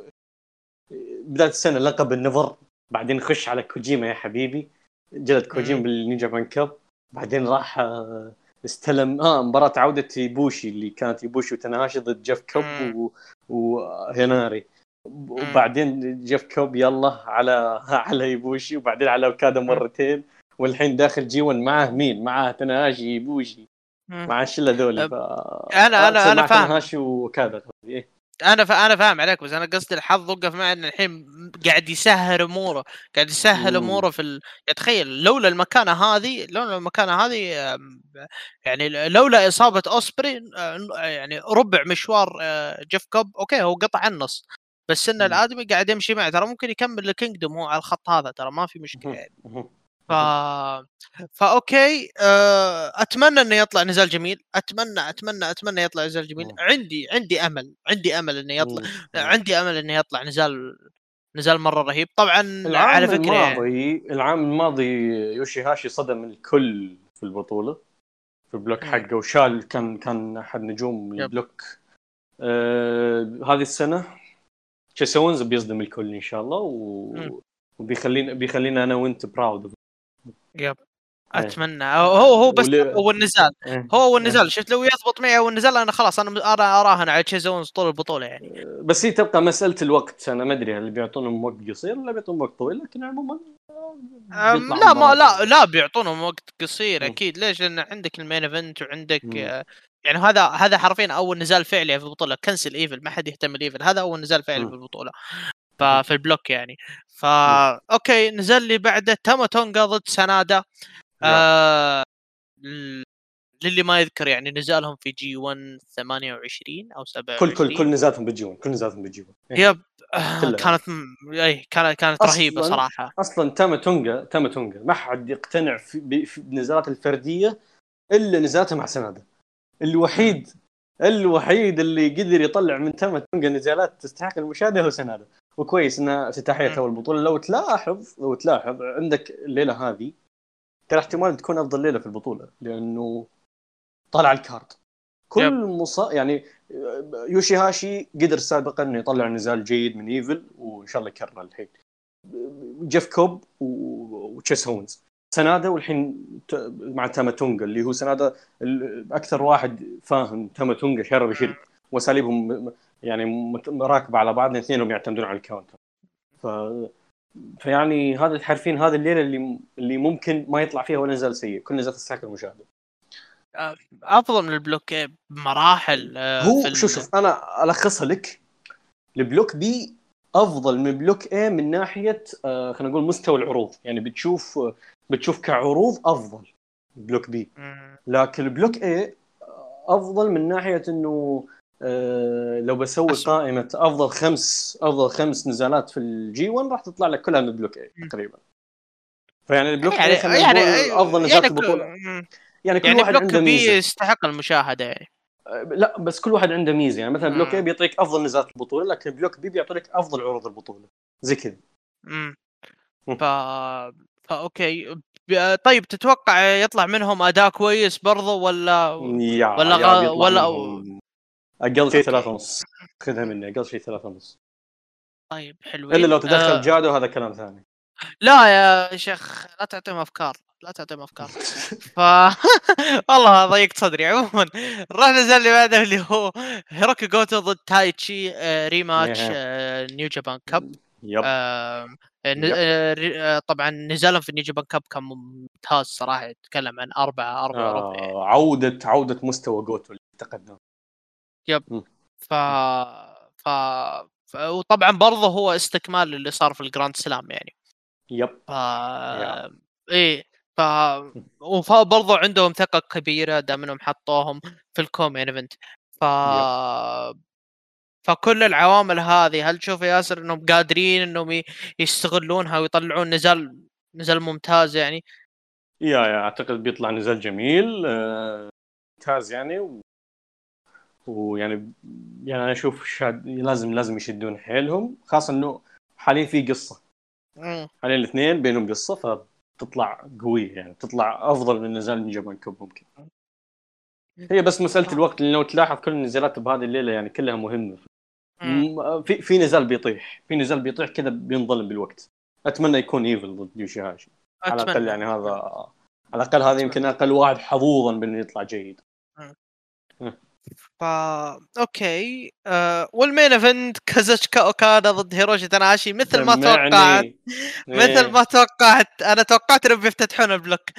بداية السنة لقب النفر بعدين خش على كوجيما يا حبيبي جلد كوجيما. بال New Japan Cup بعدين راح آه، استلم آه مباراة عودة يبوشي اللي كانت يبوشي وتناشي ضد جيف كوب. و... وهناري وبعدين جيف كوب يلا على على يبوشي وبعدين على أوكادا مرتين والحين داخل G 1 معاه مين؟ معاه تناشي يبوشي. مع الشلة ذولي ف... أنا- أنا مع فاهم. تناشي أوكادا إيه. أنا فا أنا فاهم عليك بس أنا قصدي الحظ وقف معي إن الحين قاعد يسهل أموره قاعد يسهل. أموره في ال... يعني تخيل لولا المكانه هذه لولا المكانه هذه يعني لولا إصابة أوسبري يعني ربع مشوار آه، جيف كوب أوكي هو قطع النص بس إن. الآدمي قاعد يمشي معه ترى ممكن يكمل ال Kingdom هو على الخط هذا ترى ما في مشكلة يعني ف فاوكي آه، أتمنى إنه يطلع نزال جميل أتمنى أتمنى أتمنى يطلع نزال جميل مم. عندي عندي أمل عندي أمل إنه يطلع مم. عندي أمل إنه يطلع نزال نزال مرة رهيب طبعا العام على فكرة يعني الماضي العام الماضي يوشي هاشي صدم الكل في البطولة في ال block. حقه وشال كان كان أحد نجوم. ال block آه هذه السنة تشيس أونز بيصدم الكل إن شاء الله و... مم. وبيخلينا بيخلينا أنا وأنت proud yep إيه. أتمنى هو هو هو بس ولي- هو النزال هو النزال شفت لو يضبط معي اول نزال أنا خلاص أنا أنا أراهن على تشيس أونز طول البطولة يعني بس هي تبقى مسألة الوقت أنا ما أدري هل بيعطونهم وقت قصير ولا بيعطونهم وقت طويل لكن عموما بيطلع لا ما. لا لا بيعطونهم وقت قصير. أكيد ليش؟ لأن عندك ال main event وعندك مم. آه، يعني هذا هذا حرفيا أول نزال فعلي في البطولة cancel إيفل ما حد يهتم لإيفل هذا أول نزال فعلي. في البطولة ففي ال block يعني. فا أوكي نزل اللي بعده تاما تونغا ضد سنادا. آه... للي ما يذكر يعني نزالهم في G 1 28 أو 27 كل كل كل نزالاتهم بال G 1 كل نزالاتهم بال G 1 إيه. yep كانت اي كانت كانت رهيبة صراحة. أصلا تاما تونجا تاما تونجا ما حد يقتنع في, في النزالات الفردية إلا نزالاته مع سناده الوحيد الوحيد اللي قدر يطلع من تاما تونجا نزالات تستحق المشاهدة هو سناده وكويس انها افتتاحيه اول بطوله لو تلاحظ لو تلاحظ عندك الليلة هذه ترى احتمال تكون أفضل ليلة في البطولة لأنه طلع ال card. كل مصا يعني يوشي هاشي قدر سابقا إنه يطلع نزال جيد من إيفل وإن شاء الله يكرر الحين. جيف كوب وتشيس أونز سنادا والحين مع تاماتونجا اللي هو سنادا أكثر واحد فاهم تاماتونجا شر بشر واساليبهم يعني راكبه على بعض الاثنين يعتمدون على ال counter. ف فيعني هذا حرفيا هذه الليلة اللي اللي ممكن ما يطلع فيها ولا نزال سيء. كل نزال تستحق المشاهدة. آه، أفضل من ال block بمراحل آه، هو شوف شوف أنا ألخصها لك. ال block B أفضل من block A من ناحية آه خلينا نقول مستوى العروض. يعني بتشوف بتشوف كعروض أفضل block B لكن block A أفضل من ناحية إنه لو بسوي أسوأ. قائمة أفضل خمس أفضل خمس نزالات في ال G 1 راح تطلع لك كلها من block A تقريبا. فيعني ال block يعني, A يعني أفضل نزالات يعني البطوله يعني كل يعني واحد عنده ميزة. يستحق المشاهدة يعني. آه، لا بس كل واحد عنده ميزة. يعني مثلا block A بيعطيك أفضل نزالات البطولة لكن block B بيعطيك أفضل عروض البطولة. زي كذا. امم ف... فا أوكي. طيب تتوقع يطلع منهم أداء كويس برضو ولا يا ولا يا ولا أقل شيء ثلاثة ونص. خذها مني أقل شيء ثلاثة ونص. طيب حلوين. إلا لو تدخل آه... جادو هذا كلام ثاني. لا يا شيخ لا تعطيهم أفكار لا تعطيهم أفكار. ف والله ضيقت صدري. عموما نروح نزل اللي بعده اللي هو هيروكي جوتو ضد تايتشي آه rematch آه New Japan Cup yep. آه آه طبعا نزالهم في New Japan Cup كان ممتاز صراحة. يتكلم عن أربعة أربعة آه ربع عودة عودة مستوى جوتو اللي افتقدناه yep. ف ف وطبعا برضه هو استكمال اللي صار في ال Grand Slam يعني. yep. ف... إيه ف وبرضه عندهم ثقة كبيرة دام إنهم حطوهم في ال co-main event. ف فكل العوامل هذه هل تشوف ياسر إنهم قادرين إنهم يستغلونها ويطلعون نزال نزال ممتاز يعني؟ يا يا أعتقد بيطلع نزال جميل آه، ممتاز يعني. ويعني يعني أنا أشوف شاد... لازم لازم يشدون حيلهم خاصة إنه حاليا في قصة. حاليا الاثنين بينهم قصة فتطلع قوية يعني تطلع أفضل من نزال New Japan Cup ممكن. هي بس مسألة الوقت لو تلاحظ كل النزالات بهذه الليلة يعني كلها مهمة. في في نزال بيطيح. في نزال بيطيح كذا بينظلم بالوقت. أتمنى يكون ايفل ضد يوشي هاشي على الأقل يعني هذا على الأقل هذا يمكن أقل واحد حظوظا بأنه يطلع جيد. فا okay آه وال main event كازوشكا أوكادا ضد هيروشي تناشي مثل ما توقعت مثل ما توقعت أنا توقعت إنهم بيفتتحون ال block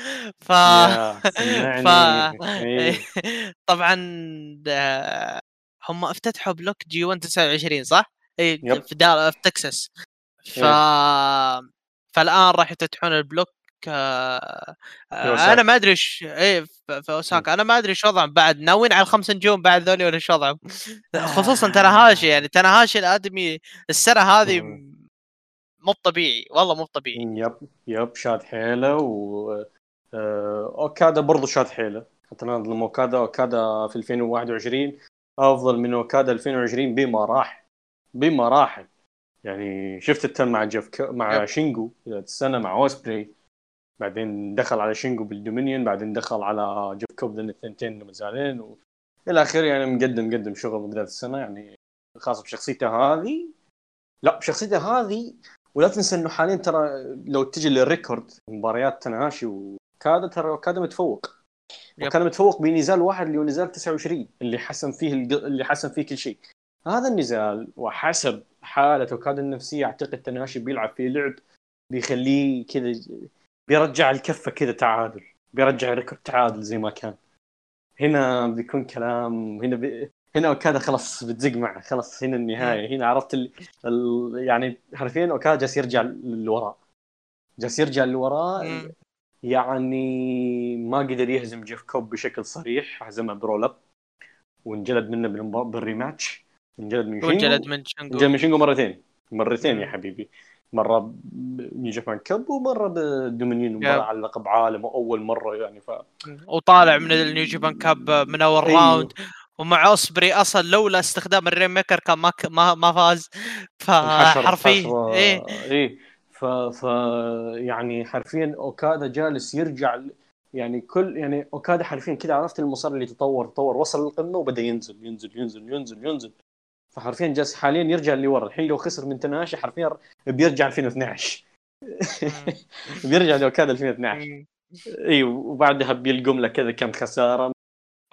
ف ف إيه. طبعا آه، هم افتتحوا block G1 29 صح؟ اي في دالاس في تكساس. ف فالآن راح يفتتحون البلوك آه أنا ما أدري إيش إيه في اوساكا أنا ما أدري إيش وضعهم بعد. ناويين على الخمس نجوم بعد ذولي ولا إيش وضعهم؟ خصوصا تناهاشي يعني. تناهاشي الآدمي السنة هذه مو طبيعي. والله مو طبيعي. يب يب شاد حيلة و آه، أوكادا برضو شاد حيلة. حتى نظلم أوكادا أوكادا في 2021 أفضل من أوكادا 2020 بمراحل. بمراحل. يعني شفت التم مع جيف ك... مع yep. شينجو السنة مع اوسبري بعدين دخل على شينجو بال Dominion بعدين دخل على جيف كوب ذن الثنتين نزالين و... إلى آخره يعني مقدم مقدم شغل بدايه السنة يعني خاصة بشخصيته هذه. لا بشخصيته هذه ولا تنسى إنه حاليا ترى لو تجي لل record مباريات تناشي وأوكادا ترى أوكادا متفوق. وكان متفوق بنزال واحد اللي هو نزال 29 اللي حسم فيه اللي حسم فيه كل شيء. هذا النزال وحسب حالته أوكادا النفسية أعتقد تناشي بيلعب فيه لعب بيخليه كذا بيرجع الكفة كذا تعادل. بيرجع record تعادل زي ما كان. هنا بيكون كلام هنا بي... هنا أوكادا خلاص بتزق معه خلاص هنا النهاية. هنا عرفت ال... ال... يعني حرفيا أوكادا جالس يرجع للوراء. جالس يرجع للوراء. يعني ما قدر يهزم جيف كوب بشكل صريح. هزمه ب roll up. وانجلد منه بال rematch. انجلد من وانجلد شينجو من شنجو انجلد من شينجو مرتين. مرتين يا. حبيبي. مرة ب New Japan Cup ومرة بال Dominion مره لقب عالم وأول مرة يعني ف وطالع من ال New Japan Cup من أول أيوه. round. ومع أوسبري أصلا لولا استخدام ال rainmaker كان ما ما, ما فاز. فحرفيا إيه. إيه. ف ف يعني حرفيا أوكادا جالس يرجع يعني كل يعني أوكادا حرفيا كذا عرفت المسار اللي تطور تطور وصل للقمه وبدأ ينزل ينزل ينزل ينزل ينزل. فحرفيا جالس حاليا يرجع اللي ورا. الحين لو خسر من تناشي حرفيا بيرجع 2012 بيرجع لاوكادا 2012 مم. إي وبعدها بيلقم له كذا كم خسارة.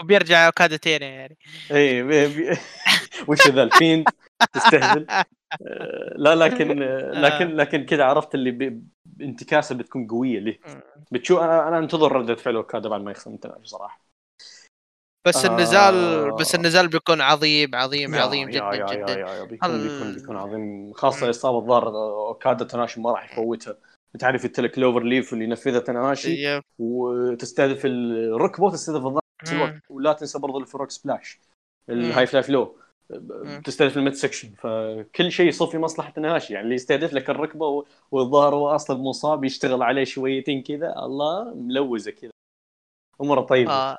وبيرجع اوكادا تاني يعني. إي بي... وش ذا ال Fiend تستهبل. آه، لا لكن لكن لكن كذا عرفت اللي ب... انتكاسه بتكون قوية له بتشوف أنا أنا أنتظر ردة فعل اوكادا بعد ما يخسر من تناشي صراحة. بس آه. النزال بس النزال بيكون عظيم عظيم يا- عظيم يا- جدا يا- جدا. يا- يا بيكون ال- بيكون بيكون عظيم. خاصة. اصابه الظاهر أوكادا تناشي ما راح يفوتها تعرف ال Texas cloverleaf اللي ينفذها تناشي yep. وتستهدف الركبة وتستهدف الظهر نفس الوقت. ولا تنسى برضه ال frog splash. ال high fly flow تستهدف ال mid section فكل شيء يصب في مصلحة تناشي يعني اللي يستهدف لك الركبة والظهر هو أصلا مصاب يشتغل عليه شويتين كذا الله ملوزة كذا. أموره طيبة. آه.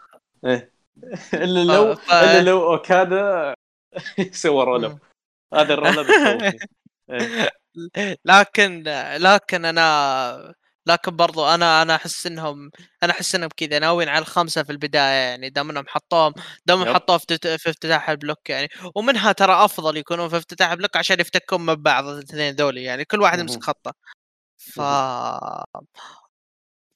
الا لو ف- إلا لو أوكادا سوى roll up هذا ال roll up يخوفني. إيه. لكن لكن أنا لكن برضو أنا أنا أحس انهم أنا أحس إنهم كذا ناويين على الخمسه في البداية يعني دام إنهم حطوهم دام yep. حطوه في في افتتاح ال block يعني ومنها ترى أفضل يكونون في افتتاح ال block عشان يفتكون من بعض الاثنين ذولي يعني كل واحد. يمسك خطة ف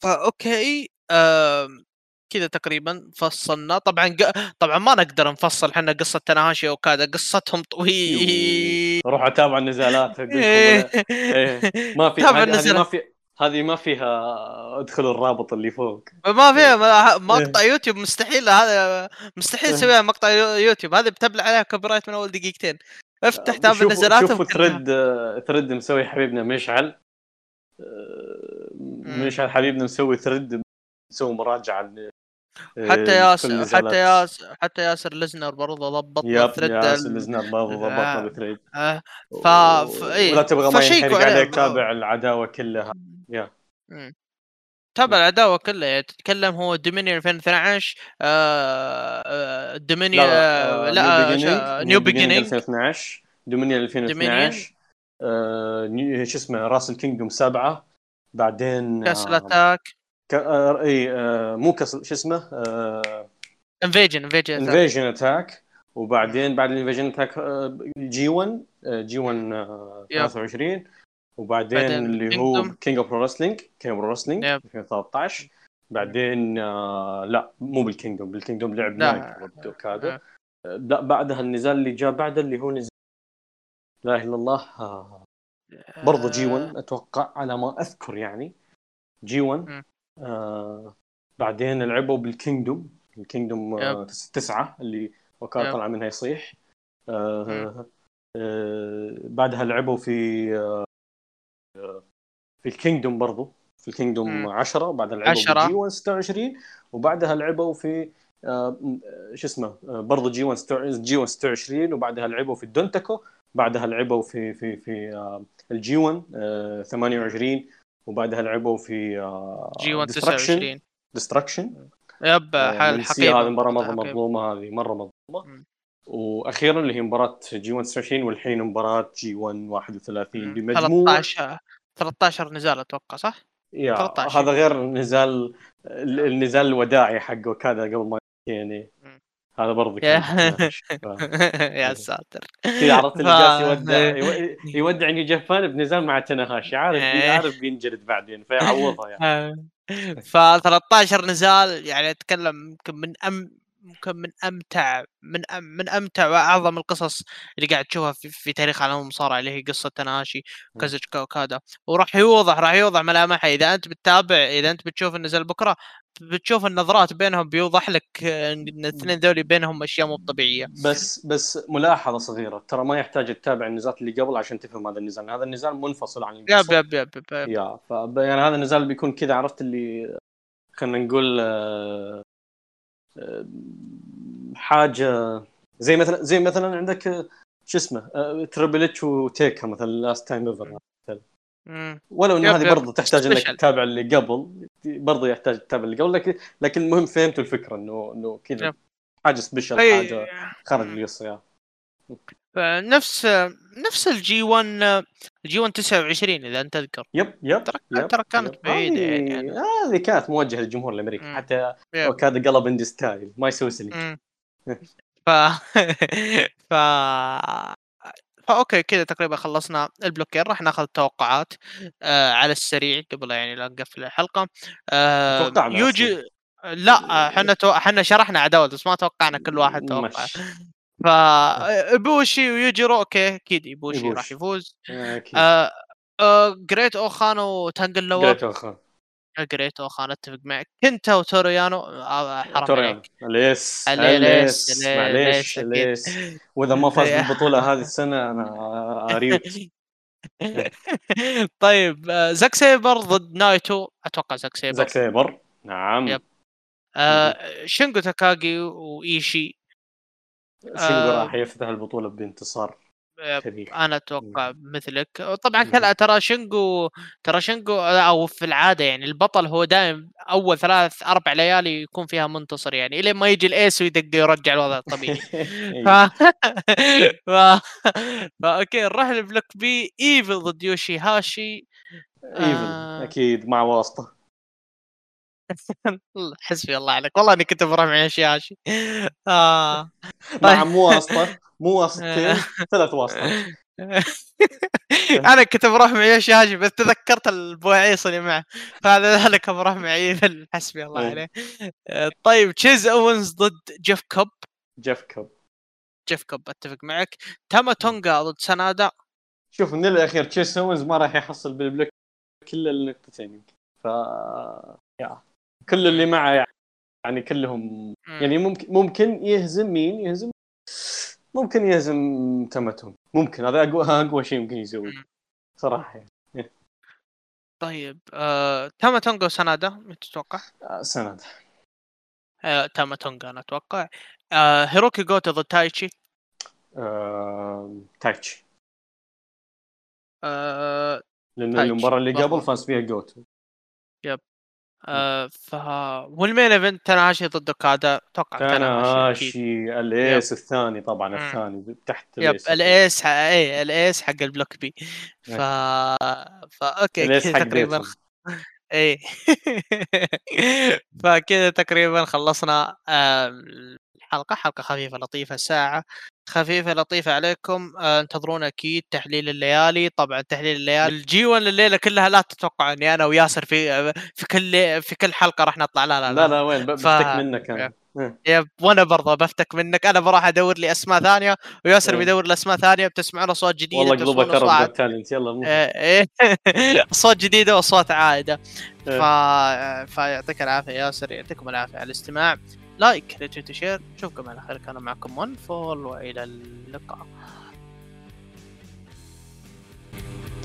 فا okay آم، كذا تقريبا فصلنا طبعا ق... طبعا ما نقدر نفصل إحنا قصة تناشي وكذا قصتهم طويل روح أتابع النزالات إيه. ما في تابع ما. في هذه ما فيها ادخل الرابط اللي فوق ما فيها إيه. مقطع يوتيوب مستحيل هذا مستحيل إيه. تسويها مقطع يو- يوتيوب هذه بتبلع عليها copyright من أول دقيقتين افتح تابع شوفوا النزالات شوفوا. ثريد ثريد مسوي حبيبنا مشعل آه، مشعل حبيبنا مسوي ثريد مسوي مراجعة آه، حتى لكل ياسر. حتى ياسر حتى ياسر لزنر برضه ضبط يب ثريد ياسر الزناد برضه ضبطنا آه. بثريد آه، ف... ف... إيه. ولا تبغى ما ينحرق. عليك تابع العداوة كلها يا. تابع العداوة كلها يعني تتكلم هو دومينيون 2012 آه دومينيون لا لا شا- نيو بيجينينج 2012 دومينيون 2012 آه، نيو- شو اسمه راس الكينجدوم سبعة بعدين كاس آه، الاتاك ك- آه، إي آه، مو كاس شو اسمه انفيجن انفيجن انفيجن اتاك وبعدين بعد الإنفيجن اتاك جي 1 جي 1 آه، يب. 23 وبعدين بعدين اللي هو. كينج اوف برو رسلينج كينج اوف برو رسلينج يب. 2013 بعدين آه، لا مو بالكينجدوم بالكينجدوم لعب. نايت اوكادا آه. لا بعدها النزال اللي جاء بعده اللي هو نزال لا إله إلا الله آه، برضه جي 1 أتوقع على ما أذكر يعني جي 1 مم. آه بعدين لعبوا بالكينجدوم الكينجدوم آه يب. تس- تسعة اللي وكان. طلع منها يصيح آه آه بعدها لعبوا في آه في ال Kingdom برضو في ال Kingdom مم. 10 وبعدها لعبوا عشرة. في G1 26 وبعدها لعبوا في آه آه، شو اسمه آه برضو جي 1 ستة- جي 1 26 وبعدها لعبوا في ال Dontaku بعدها لعبوا في في في آه ال G1 آه 28 وبعدها لعبوا في آه G1 29 Destruction yep حال حقيقة هذه مرة مره. مظلومة هذه مرة مظلومة. وأخيرا اللي هي مباراة G1 29 والحين مباراة G1 31 مم. بمجموع 13 13 نزال أتوقع صح؟ يا 13. هذا غير نزال ال- النزال الوداعي حقه كذا قبل ما يعني. هذا برضه يا. يا ساتر. كذا عرفت اللي جالس يودع يو- يودع نيو جابان بنزال مع تناهاشي عارف؟ إيه. عارف بينجلد بعدين فيعوضها يعني. ف 13 نزال يعني أتكلم يمكن من أم ممكن من أمتع من أم من أمتع وأعظم القصص اللي قاعد تشوفها في, في تاريخ عالم المصارعه اللي هي قصة تناشي وكازوتشيكا وكادا. وراح يوضح راح يوضح ملامحها إذا أنت بتتابع إذا أنت بتشوف النزال بكرة بتشوف النظرات بينهم بيوضح لك إن الاثنين ذولي بينهم أشياء مو طبيعية. بس بس ملاحظة صغيرة ترى ما يحتاج تتابع النزالات اللي قبل عشان تفهم هذا النزال. هذا النزال منفصل عن يب القصة. يب يب, يب. يا. ف يعني هذا النزال بيكون كذا عرفت اللي خلينا نقول آه، آه، حاجة زي مثلا زي مثلا عندك آه، شو اسمه تربل اتش وتيكر مثلا last time ever مم. ولو إن هذه. برضه تحتاج إنك. تتابع اللي قبل برضه يحتاج تتابع اللي قبل لكن لكن المهم فهمتوا الفكرة انه إنه كذا. حاجة special حاجة خارج القصة نفس نفس الجي 1 الجي 1 29 إذا أنت تذكر يب يب ترى ترى كانت yep. بعيدة هذه يعني هذه كانت موجهة للجمهور الأمريكي مم. حتى. و card قلب indie style ما يسوي مم. ف ف فا okay كذا تقريبا خلصنا ال block ين راح ناخذ توقعات آه على السريع قبل يعني لا نقفل الحلقة. آه يوجي لا إحنا تو... إحنا شرحنا عداوات بس ما توقعنا كل واحد توقع. ف إبوشي ويوجيرو okay أكيد إبوشي. راح يفوز. أكيد. آه آه جريت اوخان وتانجا لوا great اخر جريت اوخان أتفق معك. كنتا وتورو يانو آه حرام تورو يانو عليك. ال ace ال ace، معليش. ال ace. وإذا ما فاز بالبطولة هذه السنة أنا أريد. طيب آه، زاك سيبر ضد نايتو. أتوقع زاك سيبر. زاك سيبر. نعم. yep. آه شينجو تاكاجي وإيشي. شينجو آه، راح يفتح البطولة بانتصار. أنا أتوقع مثلك. طبعا مم. كلا ترى شينجو ترى شينجو أو في العادة يعني البطل هو دائم أول ثلاث أربع ليالي يكون فيها منتصر يعني الين ما يجي ال ace ويدق يرجع الوضع الطبيعي. ف... ف... فا okay نروح ل block B ايفل ضد يوشي هاشي ايفل آه. أكيد مع واسطة. حسبي الله عليك. والله إني كنت بروح مع يوشي هاشي آه. مع مو واسطة مو واسطتين ثلاث واسطات. أنا كنت بروح مع يوشي هاشي بس تذكرت البواعيص اللي معه فهذا ذلك بروح مع ايفل حسبي الله إيه. عليه آه، طيب تشيس اوينز ضد جيف كوب جيف كوب جيف كوب أتفق معك. تاما تونغا ضد سنادا شوف من الأخير تشيس اوينز ما راح يحصل بال block إلا النقطتين ف يا. كل اللي معه يعني كلهم مم. يعني ممكن ممكن يهزم مين يهزم ممكن يهزم تمتهم ممكن هذا أقوى أقوى شيء ممكن يسوي. صراحة يعني. طيب آه، تاما تونغا وسنادا مين تتوقع؟ آه، سند آه، تاما تونغا أنا أتوقع آه، هيروكي جوتو ضد تايتشي آه... تايتشي آه، لأن تايتشي. المباراة اللي. قبل فاز فيها جوتو آه، ف وال main event تناهاشي ضد اوكادا أتوقع تناهاشي ال ace الثاني طبعا مم. الثاني تحت يب الايس. اي الايس حق البلوك بي ف فا okay ال ace كذا تقريبا. اي فكذا تقريبا خلصنا آم، الحلقة حلقة خفيفة لطيفة ساعة. خفيفة لطيفة عليكم. آه، انتظرونا أكيد. تحليل الليالي. طبعا تحليل الليالي. ال G1 الليلة كلها لا تتوقع إني أنا وياسر في في كل في كل حلقة راح نطلع. لا لا لا. لا وين؟ ب- ف- بفتك منك أنا. yep. وأنا برضه بفتك منك. أنا بروح أدور لي أسماء ثانية. وياسر إيه. بيدور لي اسماء ثانية. بتسمعون أصوات جديدة والله قلوبك كرب talent يلا مو إيه، إيه. أصوات جديدة وأصوات عائده ف... إيه. فيعطيك العافية ياسر يعطيكم العافية على الاستماع. like reach share نشوفكم على خير. كان معكم ون فول وإلى اللقاء. thank you